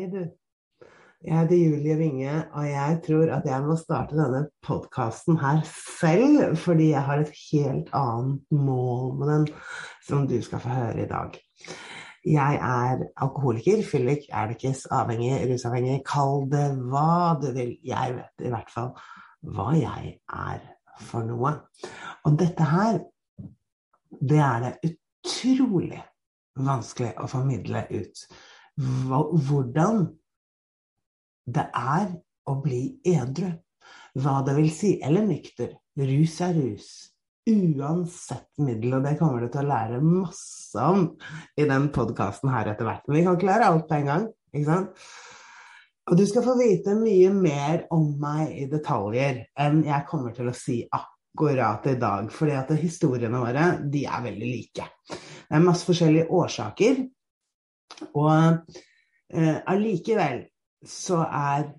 Hei, du. Jeg heter Julie Winge, og jeg tror at jeg må starte denne podkasten her selv, fordi jeg har et helt annet mål med den, som du skal få høre i dag. Jeg er alkoholiker, fyllik, elkis, avhengig, rusavhengig, kall det hva du vil. Jeg vet i hvert fall hva jeg er for noe. Og dette her, det er det utrolig vanskelig å formidle ut hvordan det er å bli edru. Hva det vil si. Eller nykter. Rus er rus. Uansett middel. Og det kommer du til å lære masse om i den podkasten her etter hvert. Men vi kan ikke lære alt på en gang. ikke sant? Og du skal få vite mye mer om meg i detaljer enn jeg kommer til å si akkurat i dag. fordi at historiene våre, de er veldig like. Det er masse forskjellige årsaker og eh, allikevel så er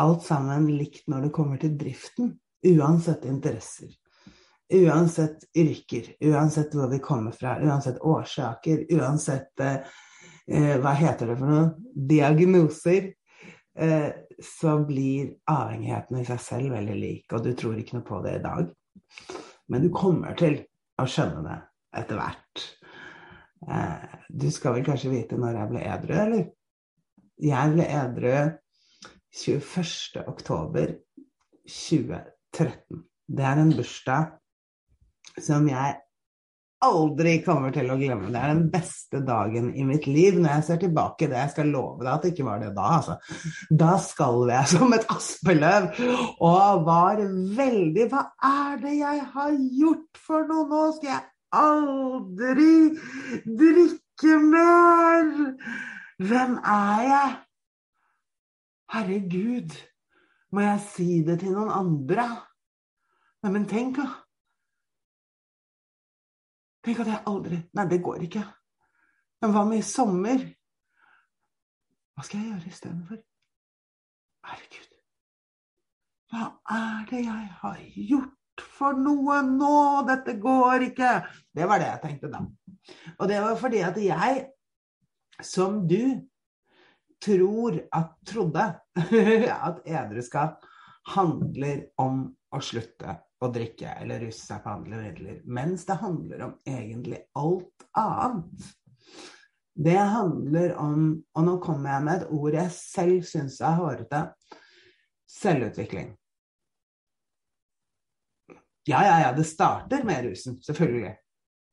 alt sammen likt når det kommer til driften. Uansett interesser. Uansett yrker, uansett hvor vi kommer fra, uansett årsaker, uansett eh, eh, Hva heter det for noe? Diagnoser. Eh, så blir avhengigheten i seg selv veldig lik, og du tror ikke noe på det i dag. Men du kommer til å skjønne det etter hvert. Eh, du skal vel kanskje vite når jeg ble edru, eller? Jeg ble edru 21.10.2013. Det er en bursdag som jeg aldri kommer til å glemme. Det er den beste dagen i mitt liv. Når jeg ser tilbake det, jeg skal love deg at det ikke var det da, altså. Da skalv jeg som et aspeløv og var veldig Hva er det jeg har gjort for noe? Nå skal jeg aldri drikke mer! Hvem er jeg? Herregud, må jeg si det til noen andre? Nei, men tenk, da. Tenk at jeg aldri Nei, det går ikke. Men hva med i sommer? Hva skal jeg gjøre istedenfor? Herregud. Hva er det jeg har gjort? For noe nå? Dette går ikke. Det var det jeg tenkte da. Og det var fordi at jeg, som du, tror at trodde at edruskap handler om å slutte å drikke eller russe seg på andre midler, mens det handler om egentlig alt annet. Det handler om, og nå kommer jeg med et ord jeg selv syns er hårete, selvutvikling. Ja, ja, ja, det starter med rusen, selvfølgelig.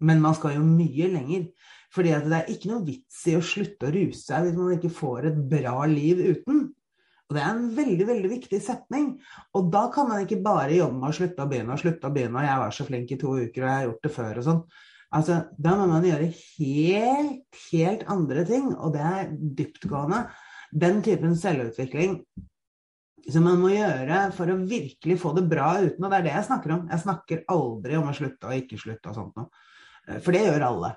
Men man skal jo mye lenger. Fordi det er ikke noe vits i å slutte å ruse seg hvis man ikke får et bra liv uten. Og det er en veldig veldig viktig setning. Og da kan man ikke bare jobbe med å slutte å begynne og slutte å begynne, og jeg var så flink i to uker, og jeg har gjort det før og sånn. Altså, da må man gjøre helt, helt andre ting, og det er dyptgående. Den typen selvutvikling som man må gjøre for å virkelig få det bra uten. Og det er det jeg snakker om. Jeg snakker aldri om å slutte og ikke slutte og sånt noe. Eh, for det gjør alle.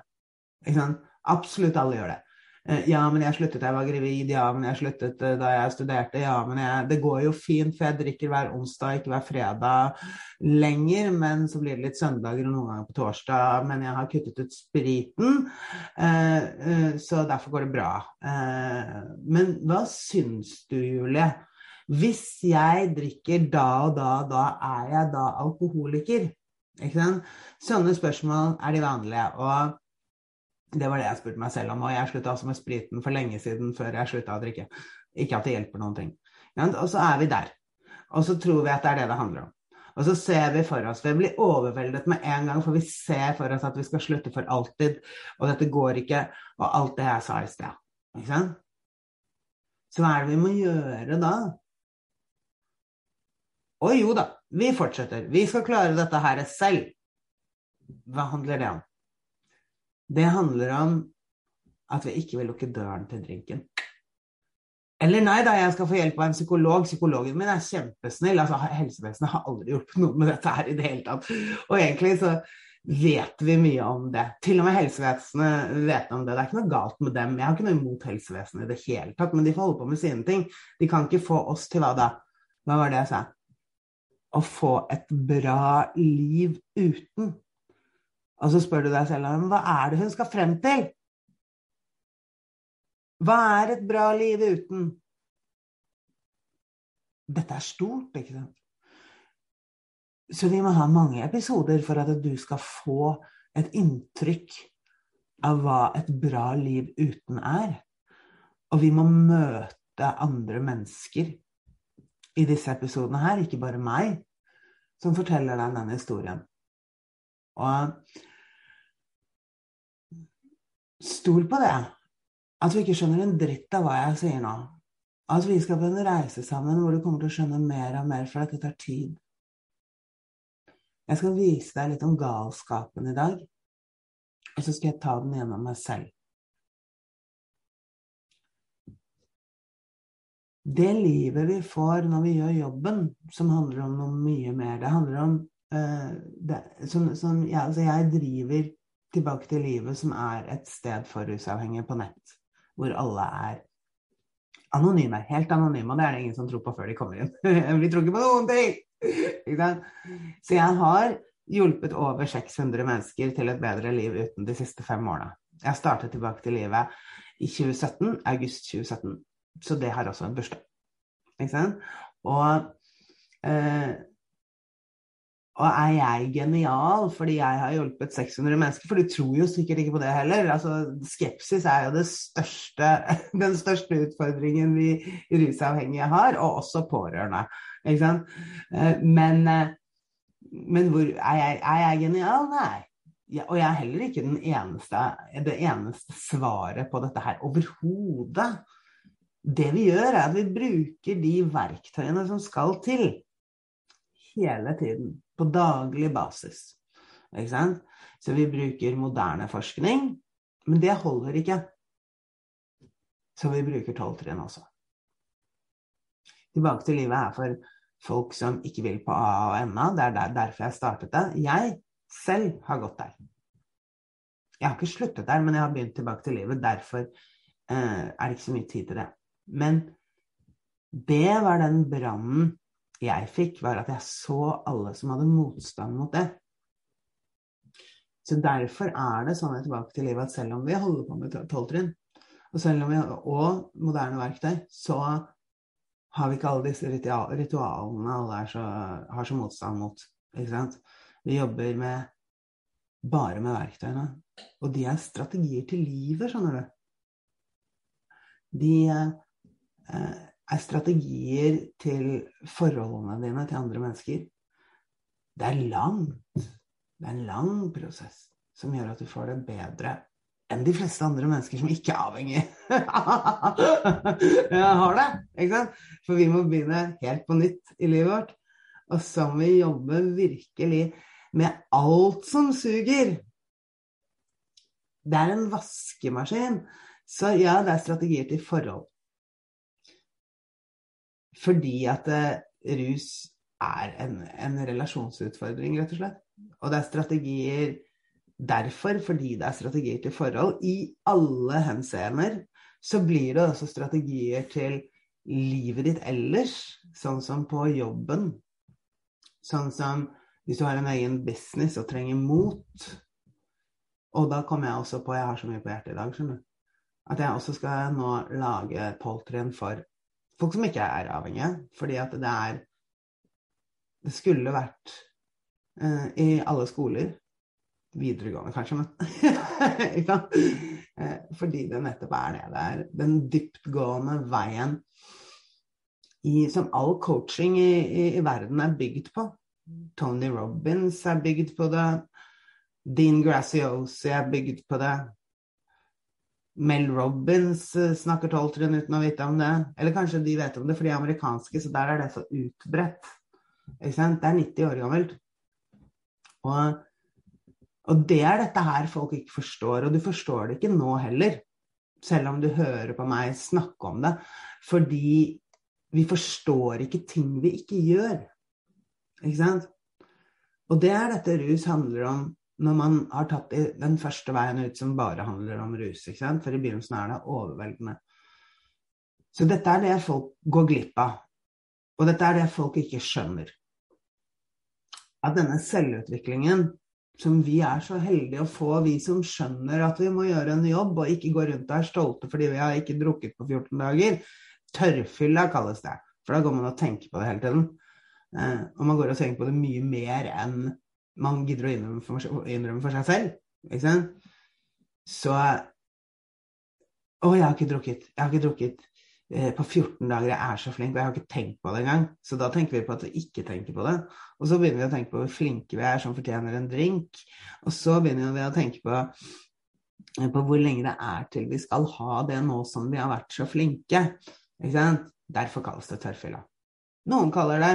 Absolutt alle gjør det. Eh, ja, men jeg sluttet da jeg var gravid. Ja, men jeg sluttet eh, da jeg studerte. Ja, men jeg, det går jo fint, for jeg drikker hver onsdag, ikke hver fredag lenger. Men så blir det litt søndager og noen ganger på torsdag. Men jeg har kuttet ut spriten, så derfor går det bra. Men hva syns du, Julie? Hvis jeg drikker da og da da, er jeg da alkoholiker? Ikke sant? Sånne spørsmål er de vanlige. Og det var det jeg spurte meg selv om. Og jeg slutta også med spriten for lenge siden, før jeg slutta å drikke. Ikke at det hjelper noen ting. Og så er vi der. Og så tror vi at det er det det handler om. Og så ser vi for oss Vi blir overveldet med en gang, for vi ser for oss at vi skal slutte for alltid. Og dette går ikke. Og alt det jeg sa i sted. Ikke sant? Så hva er det vi må gjøre da? Å jo da, vi fortsetter. Vi skal klare dette her selv. Hva handler det om? Det handler om at vi ikke vil lukke døren til drinken. Eller nei da, jeg skal få hjelp av en psykolog. Psykologen min er kjempesnill. altså Helsevesenet har aldri hjulpet noe med dette her i det hele tatt. Og egentlig så vet vi mye om det. Til og med helsevesenet vet om det. Det er ikke noe galt med dem. Jeg har ikke noe imot helsevesenet i det hele tatt, men de får holde på med sine ting. De kan ikke få oss til hva da? Hva var det jeg sa? Å få et bra liv uten. Og så spør du deg selv hva er det hun skal frem til? Hva er et bra liv uten? Dette er stort, ikke sant? Så vi må ha mange episoder for at du skal få et inntrykk av hva et bra liv uten er. Og vi må møte andre mennesker i disse episodene her, ikke bare meg, som forteller deg denne historien. Og stol på det. At du ikke skjønner en dritt av hva jeg sier nå. At vi skal på en reise sammen hvor du kommer til å skjønne mer og mer, for at det tar tid. Jeg skal vise deg litt om galskapen i dag, og så skal jeg ta den gjennom meg selv. Det livet vi får når vi gjør jobben, som handler om noe mye mer Det handler om uh, det, som, som, ja, altså Jeg driver tilbake til livet, som er et sted for rusavhengige på nett, hvor alle er anonyme. Helt anonyme, og det er det ingen som tror på før de kommer inn. vi tror ikke på noen ting! Så jeg har hjulpet over 600 mennesker til et bedre liv uten de siste fem årene. Jeg startet tilbake til livet i 2017, august 2017. Så det har også en bursdag. Ikke sant? Og, eh, og er jeg genial fordi jeg har hjulpet 600 mennesker? For du tror jo sikkert ikke på det heller. Altså, skepsis er jo største, den største utfordringen vi rusavhengige har, og også pårørende. Ikke sant? Eh, men, eh, men hvor, er, jeg, er jeg genial? Nei. Ja, og jeg er heller ikke eneste, det eneste svaret på dette her overhodet. Det vi gjør, er at vi bruker de verktøyene som skal til, hele tiden. På daglig basis. Ikke sant? Så vi bruker moderne forskning, men det holder ikke. Så vi bruker tolvtrinn også. Tilbake til livet er for folk som ikke vil på AA og NA. Det er derfor jeg startet det. Jeg selv har gått der. Jeg har ikke sluttet der, men jeg har begynt tilbake til livet. Derfor eh, er det ikke så mye tid til det. Men det var den brannen jeg fikk, var at jeg så alle som hadde motstand mot det. Så derfor er det sånn tilbake til livet at selv om vi holder på med tolvtrinn, og selv om vi og moderne verktøy, så har vi ikke alle disse ritualene alle så, har så motstand mot. Ikke sant? Vi jobber med, bare med verktøyene. Og de er strategier til livet, skjønner du. De er strategier til forholdene dine til andre mennesker. Det er langt. Det er en lang prosess som gjør at du får det bedre enn de fleste andre mennesker som ikke er avhengig har det. Ikke sant? For vi må begynne helt på nytt i livet vårt. Og så må vi jobbe virkelig med alt som suger. Det er en vaskemaskin. Så ja, det er strategier til forhold. Fordi at uh, rus er en, en relasjonsutfordring, rett og slett. Og det er strategier Derfor, fordi det er strategier til forhold, i alle henseender så blir det også strategier til livet ditt ellers, sånn som på jobben. Sånn som hvis du har en egen business og trenger mot. Og da kommer jeg også på, jeg har så mye på hjertet i dag, skjønner du, at jeg også skal nå lage poltrien for folk som ikke er avhengige. Fordi at det er Det skulle vært uh, i alle skoler videregående, kanskje, men eh, Fordi det nettopp er det. Det er den dyptgående veien i, som all coaching i, i, i, verden er bygd på. Tony Robins er bygd på det. Dean Graciosi er bygd på det. Mel Robins eh, snakker tolvtrinn uten å vite om det. Eller kanskje de vet om det, for de er amerikanske, så der er det så utbredt. Det er 90 år gammelt. Og og det er dette her folk ikke forstår, og du forstår det ikke nå heller. Selv om du hører på meg snakke om det. Fordi vi forstår ikke ting vi ikke gjør. Ikke sant? Og det er dette rus handler om når man har tatt den første veien ut som bare handler om rus. Ikke sant? For i begynnelsen er det overveldende. Så dette er det folk går glipp av. Og dette er det folk ikke skjønner. At denne selvutviklingen som vi er så heldige å få, vi som skjønner at vi må gjøre en jobb og ikke gå rundt og er stolte fordi vi har ikke drukket på 14 dager. Tørrfylla kalles det. For da går man og tenker på det hele tiden. Eh, og man går og tenker på det mye mer enn man gidder å innrømme for, innrømme for seg selv. Ikke sant? Så Å, jeg har ikke drukket. Jeg har ikke drukket eh, på 14 dager. Jeg er så flink, og jeg har ikke tenkt på det engang. Så da tenker vi på at vi ikke tenker på det. Og så begynner vi å tenke på hvor flinke vi er som fortjener en drink. Og så begynner vi å tenke på, eh, på hvor lenge det er til vi skal ha det nå som vi har vært så flinke. Derfor kalles det tørrfylla. Noen kaller det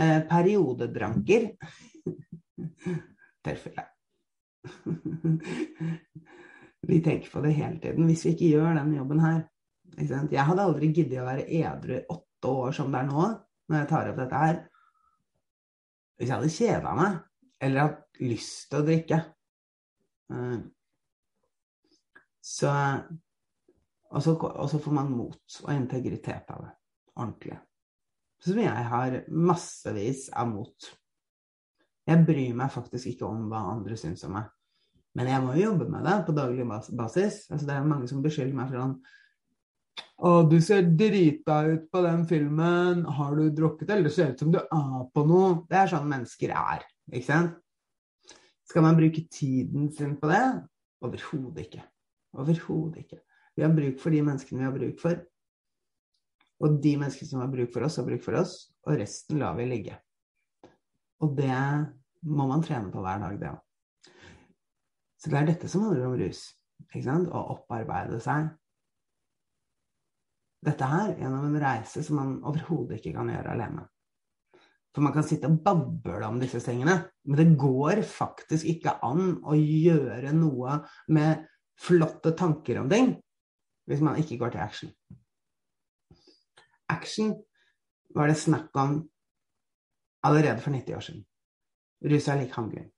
eh, periodedranker. tørrfylla. vi tenker på det hele tiden. Hvis vi ikke gjør den jobben her Jeg hadde aldri giddet å være edru åtte år som det er nå, når jeg tar opp dette her, hvis jeg hadde kjeda meg eller hatt lyst til å drikke. Så og så, og så får man mot og integritet av det. Ordentlig. Som jeg har massevis av mot. Jeg bryr meg faktisk ikke om hva andre syns om meg. Men jeg må jo jobbe med det på daglig basis. Altså, det er mange som beskylder meg for sånn Å, du ser drita ut på den filmen. Har du drukket? Eller det ser ut som du er på noe. Det er sånn mennesker er. Ikke sant? Skal man bruke tiden sin på det? Overhodet ikke. Overhodet ikke. Vi har bruk for de menneskene vi har bruk for. Og de menneskene som har bruk for oss, har bruk for oss. Og resten lar vi ligge. Og det må man trene på hver dag, det òg. Så det er dette som handler om rus. Ikke sant? Å opparbeide seg. Dette her gjennom en reise som man overhodet ikke kan gjøre alene. For man kan sitte og bable om disse tingene, men det går faktisk ikke an å gjøre noe med flotte tanker om ting hvis man ikke går til action. Action var det snakk om allerede for 90 år siden. Rus er lik handling.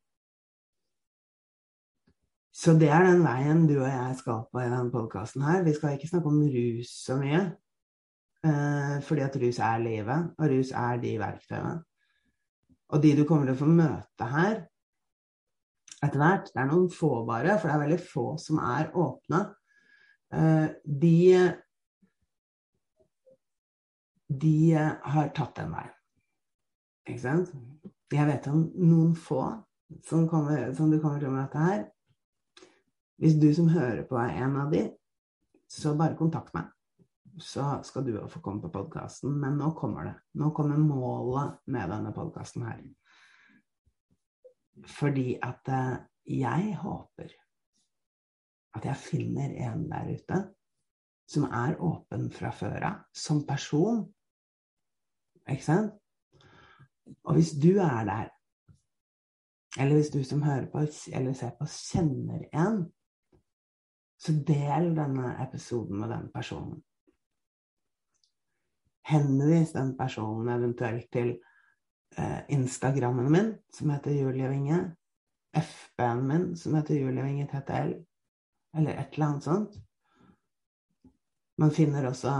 Så det er den veien du og jeg skal på i denne podkasten her. Vi skal ikke snakke om rus så mye, eh, fordi at rus er livet, og rus er de verktøyene. Og de du kommer til å få møte her etter hvert, det er noen få bare, for det er veldig få som er åpne. Eh, de de har tatt den veien. Ikke sant? Jeg vet om noen få som, kommer, som du kommer til med dette her, hvis du som hører på er en av de, så bare kontakt meg. Så skal du få komme på podkasten. Men nå kommer det. Nå kommer målet med denne podkasten her. Fordi at eh, jeg håper at jeg finner en der ute som er åpen fra før av, som person. Ikke sant? Og hvis du er der, eller hvis du som hører på eller ser på, kjenner en så del denne episoden med den personen. Henvis den personen eventuelt til eh, Instagrammen min, som heter Julie Winge. FB-en min, som heter Julie Winge TTL. Eller et eller annet sånt. Man finner også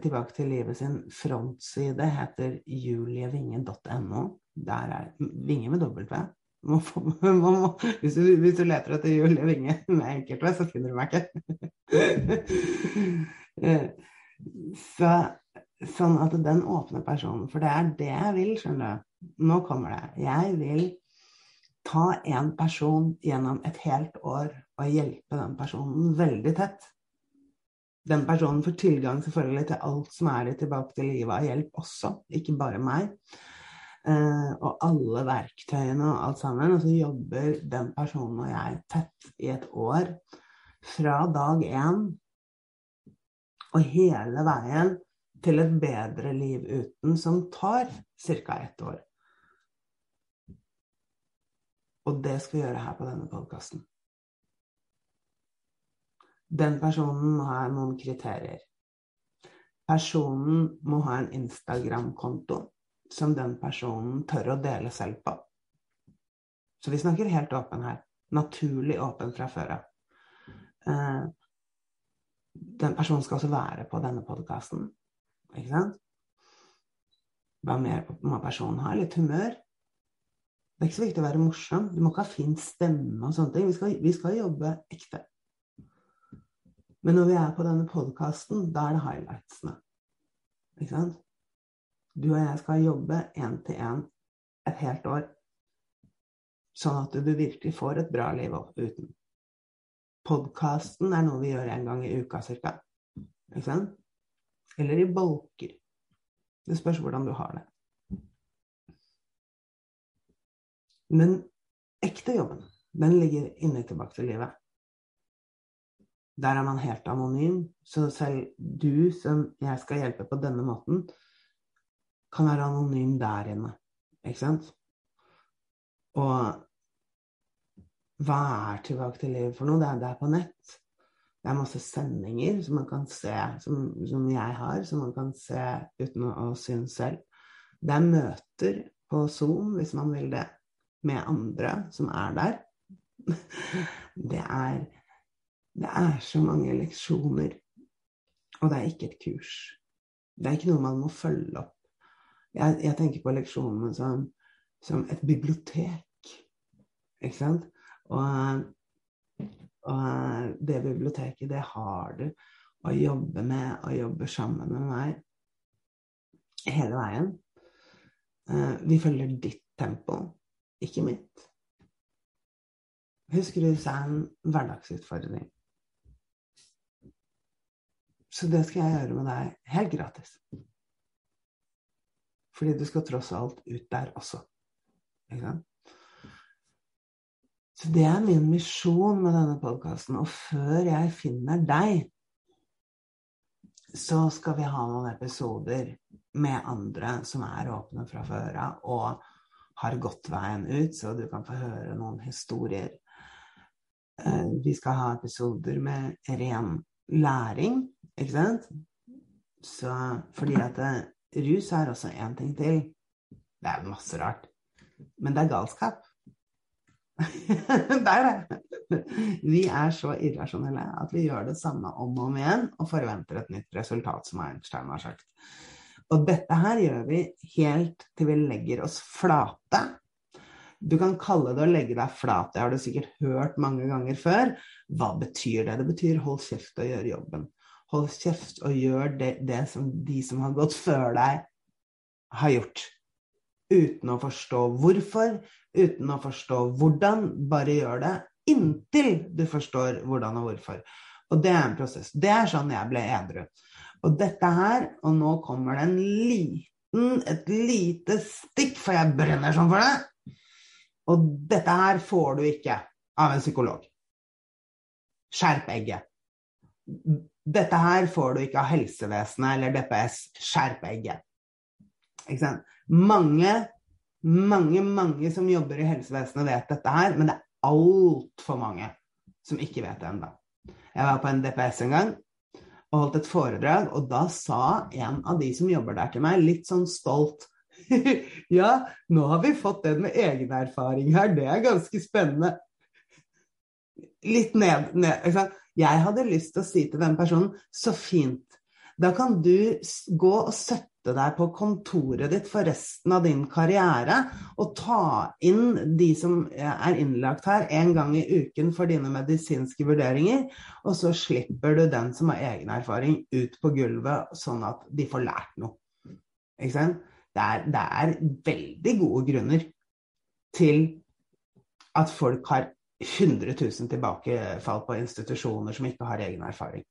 tilbake til livet sin frontside, heter julievinge.no. Der er Vinge med W. Man får, man må, hvis, du, hvis, du, leter etter Julie Winge med V så finner du meg ikke. så, sånn at den åpne personen For det er det jeg vil, skjønner du. Nå kommer det. Jeg vil ta en person gjennom et helt år og hjelpe den personen veldig tett. Den personen får tilgang selvfølgelig til alt som er det Tilbake til livet av hjelp også, ikke bare meg. Uh, og alle verktøyene og alt sammen. Og så jobber den personen og jeg tett i et år. Fra dag én og hele veien til et bedre liv uten, som tar ca. ett år. Og det skal vi gjøre her på denne podkasten. Den personen må ha noen kriterier. Personen må ha en Instagram-konto som den personen tør å dele selv på. Så vi snakker helt åpen her. Naturlig åpen fra før av. Eh, den personen skal også være på denne podkasten. Ikke sant? Hva mer må personen ha? Litt humør. Det er ikke så viktig å være morsom. Du må ikke ha fin stemme og sånne ting. Vi skal, vi skal jobbe ekte. Men når vi er på denne podkasten, da er det highlightsene. Ikke sant? Du og jeg skal jobbe én til én et helt år. Sånn at du virkelig får et bra liv uten. Podkasten er noe vi gjør en gang i uka ca. Ikke sant? Eller i bolker. Det spørs hvordan du har det. Men ekte jobben, den ligger inne tilbake til livet. Der er man helt anonym, så selv du som jeg skal hjelpe på denne måten, kan være anonym der inne. Ikke sant? Og hva er tilbake til livet for noe? Det er, det er på nett. Det er masse sendinger som man kan se, som, som jeg har, som man kan se uten å, å synes selv. Det er møter på Zoom, hvis man vil det, med andre som er der. Det er det er så mange leksjoner. Og det er ikke et kurs. Det er ikke noe man må følge opp. Jeg, jeg tenker på leksjonene som, som, et bibliotek. Ikke sant? Og, og, det biblioteket, det har du å jobbe med og jobbe sammen med meg hele veien. Eh, vi følger ditt tempo, ikke mitt. Husker du sa en hverdagsutfordring? Så det skal jeg gjøre med deg helt gratis. Fordi du skal tross alt ut der også. Ikke sant? Så det er min misjon med denne podkasten. Og før jeg finner deg, så skal vi ha noen episoder med andre som er åpne fra før av, og har gått veien ut, så du kan få høre noen historier. Eh, vi skal ha episoder med ren læring, ikke sant? Så fordi at eh, rus er også én ting til. Det er masse rart. Men det er galskap. det er det. Vi er så irrasjonelle at vi gjør det samme om og om igjen og forventer et nytt resultat, som Einstein har sagt. Og dette her gjør vi helt til vi legger oss flate. Du kan kalle det å legge deg flat, det har du sikkert hørt mange ganger før. Hva betyr det? Det betyr hold kjeft og gjør jobben. Hold kjeft og gjør det, det som de som har gått før deg, har gjort. Uten å forstå hvorfor, uten å forstå hvordan. Bare gjør det inntil du forstår hvordan og hvorfor. Og det er en prosess. Det er sånn jeg ble edru. Og dette her, og nå kommer det en liten, et lite stikk, for jeg brenner sånn for det. Og dette her får du ikke av en psykolog. Skjerp egget. Dette her får du ikke av helsevesenet eller DPS. Skjerp egget. Ikke sant? Mange, mange, mange som jobber i helsevesenet vet dette her, men det er altfor mange som ikke vet det ennå. Jeg var på en DPS en gang og holdt et foredrag, og da sa en av de som jobber der til meg, litt sånn stolt Ja, nå har vi fått den med egen erfaring her, det er ganske spennende. Litt ned, ned ikke sant? Jeg hadde lyst til å si til den personen så fint. Da kan du gå og sette deg på kontoret ditt for resten av din karriere og ta inn de som er innlagt her en gang i uken for dine medisinske vurderinger, og så slipper du den som har egen erfaring, ut på gulvet, sånn at de får lært noe. Ikke sant? Det er, det er veldig gode grunner til at folk har 100 000 tilbakefall på institusjoner som ikke har egen erfaring.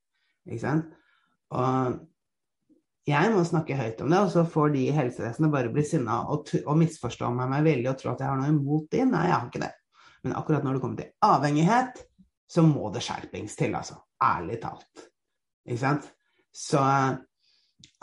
Ikke sant? Og jeg må snakke høyt om det, og så får de i helsevesenet bare bli sinna og, og, misforstå meg, meg veldig og tro at jeg har noe imot de. Nei, jeg har ikke det. Men akkurat når det kommer til avhengighet, så må det skjerpings til, altså. Ærlig talt. Ikke sant? Så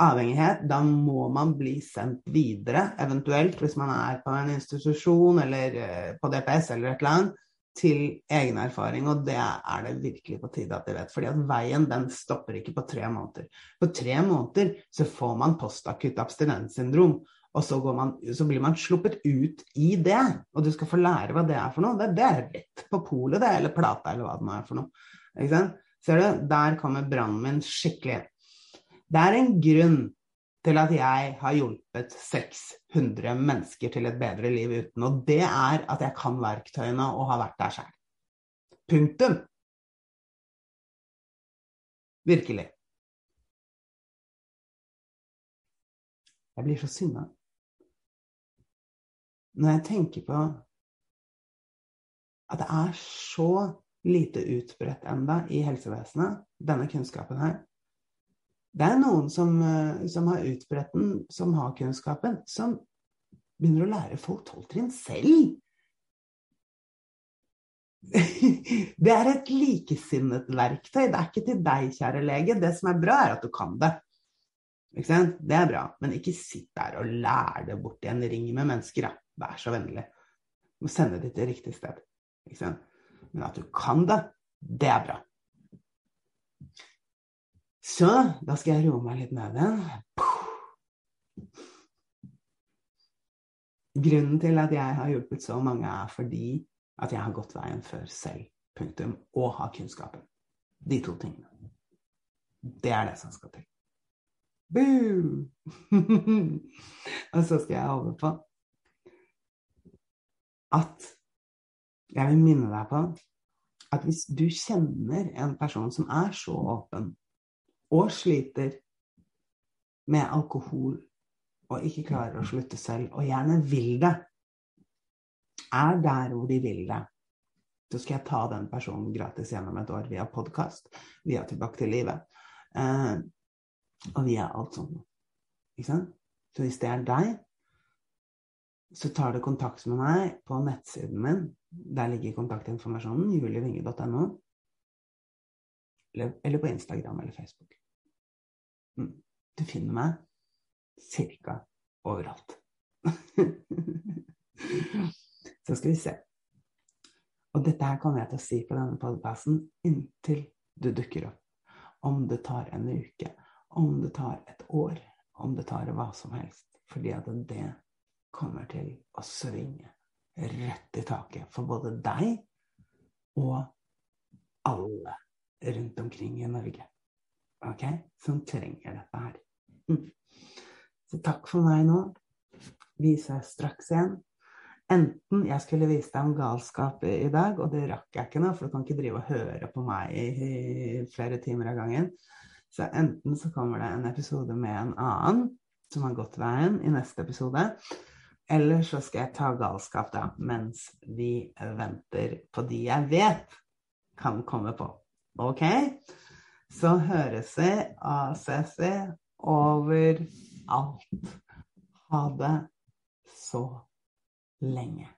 avhengighet, da må man bli sendt videre, eventuelt hvis man er på en institusjon eller eh, på DPS eller et eller annet, til egen erfaring, og det er det virkelig på tide at de vet. fordi at veien den stopper ikke på tre måneder. På tre måneder så får man postakutt abstinenssyndrom, og så, man, så, blir man sluppet ut i det. Og du skal få lære hva det er for noe. Det, det er rett på polet, det, eller plata, eller hva det nå er for noe. Ser du, der kommer brannen min skikkelig. Det er en grunn til at jeg har hjulpet 600 mennesker til et bedre liv uten. Og det er at jeg kan verktøyene og har vært der sjøl. Punktum. Virkelig. Jeg blir så sinna når jeg tenker på at det er så lite utbredt enda i helsevesenet, denne kunnskapen her. Det er noen som, eh, som har utbredt den, som har kunnskapen, som begynner å lære folk tolv trinn selv. Det er et likesinnet verktøy. Det er ikke til deg, kjære lege. Det som er bra, er at du kan det. Det er bra. Men ikke sitt der og lær det bort i en ring med mennesker. Da. Vær så vennlig. Du må sende det til riktig sted. Men at du kan det, det er bra. Så da skal jeg roe meg litt ned igjen. Grunnen til at jeg har hjulpet så mange, er fordi at jeg har gått veien før selv. Punktum. Og har kunnskapen. De to tingene. Det er det som skal til. Boo! og så skal jeg holde på at jeg vil minne deg på at hvis du kjenner en person som er så åpen og sliter med alkohol og ikke klarer å slutte selv, og gjerne vil det, er der hvor de vil det, så skal jeg ta den personen gratis gjennom et år via podkast, via Tilbake til livet, eh, og via alt sånt. Ikke sant? Så hvis det er deg, så tar du kontakt med meg på nettsiden min. Der ligger kontaktinformasjonen, julievinge.no. Eller på Instagram eller Facebook. Mm. Du finner meg cirka overalt. så skal vi se. Og dette her kommer jeg til å si på denne podkasten inntil du dukker opp. Om det tar en uke, om det tar et år, om det tar hva som helst. Fordi at det kommer til å svinge rett i taket for både deg og alle rundt omkring i Norge ok, som trenger dette her. Mm. Så takk for meg nå. Vi ses straks igjen. Enten jeg skulle vise deg om galskap i dag, og det rakk jeg ikke nå, for du kan ikke drive og høre på meg i flere timer av gangen. Så enten så kommer det en episode med en annen som har gått veien, i neste episode. Eller så skal jeg ta galskap da, mens vi venter på de jeg vet kan komme på. Ok? Så høres vi ACC overalt. Ha det så lenge.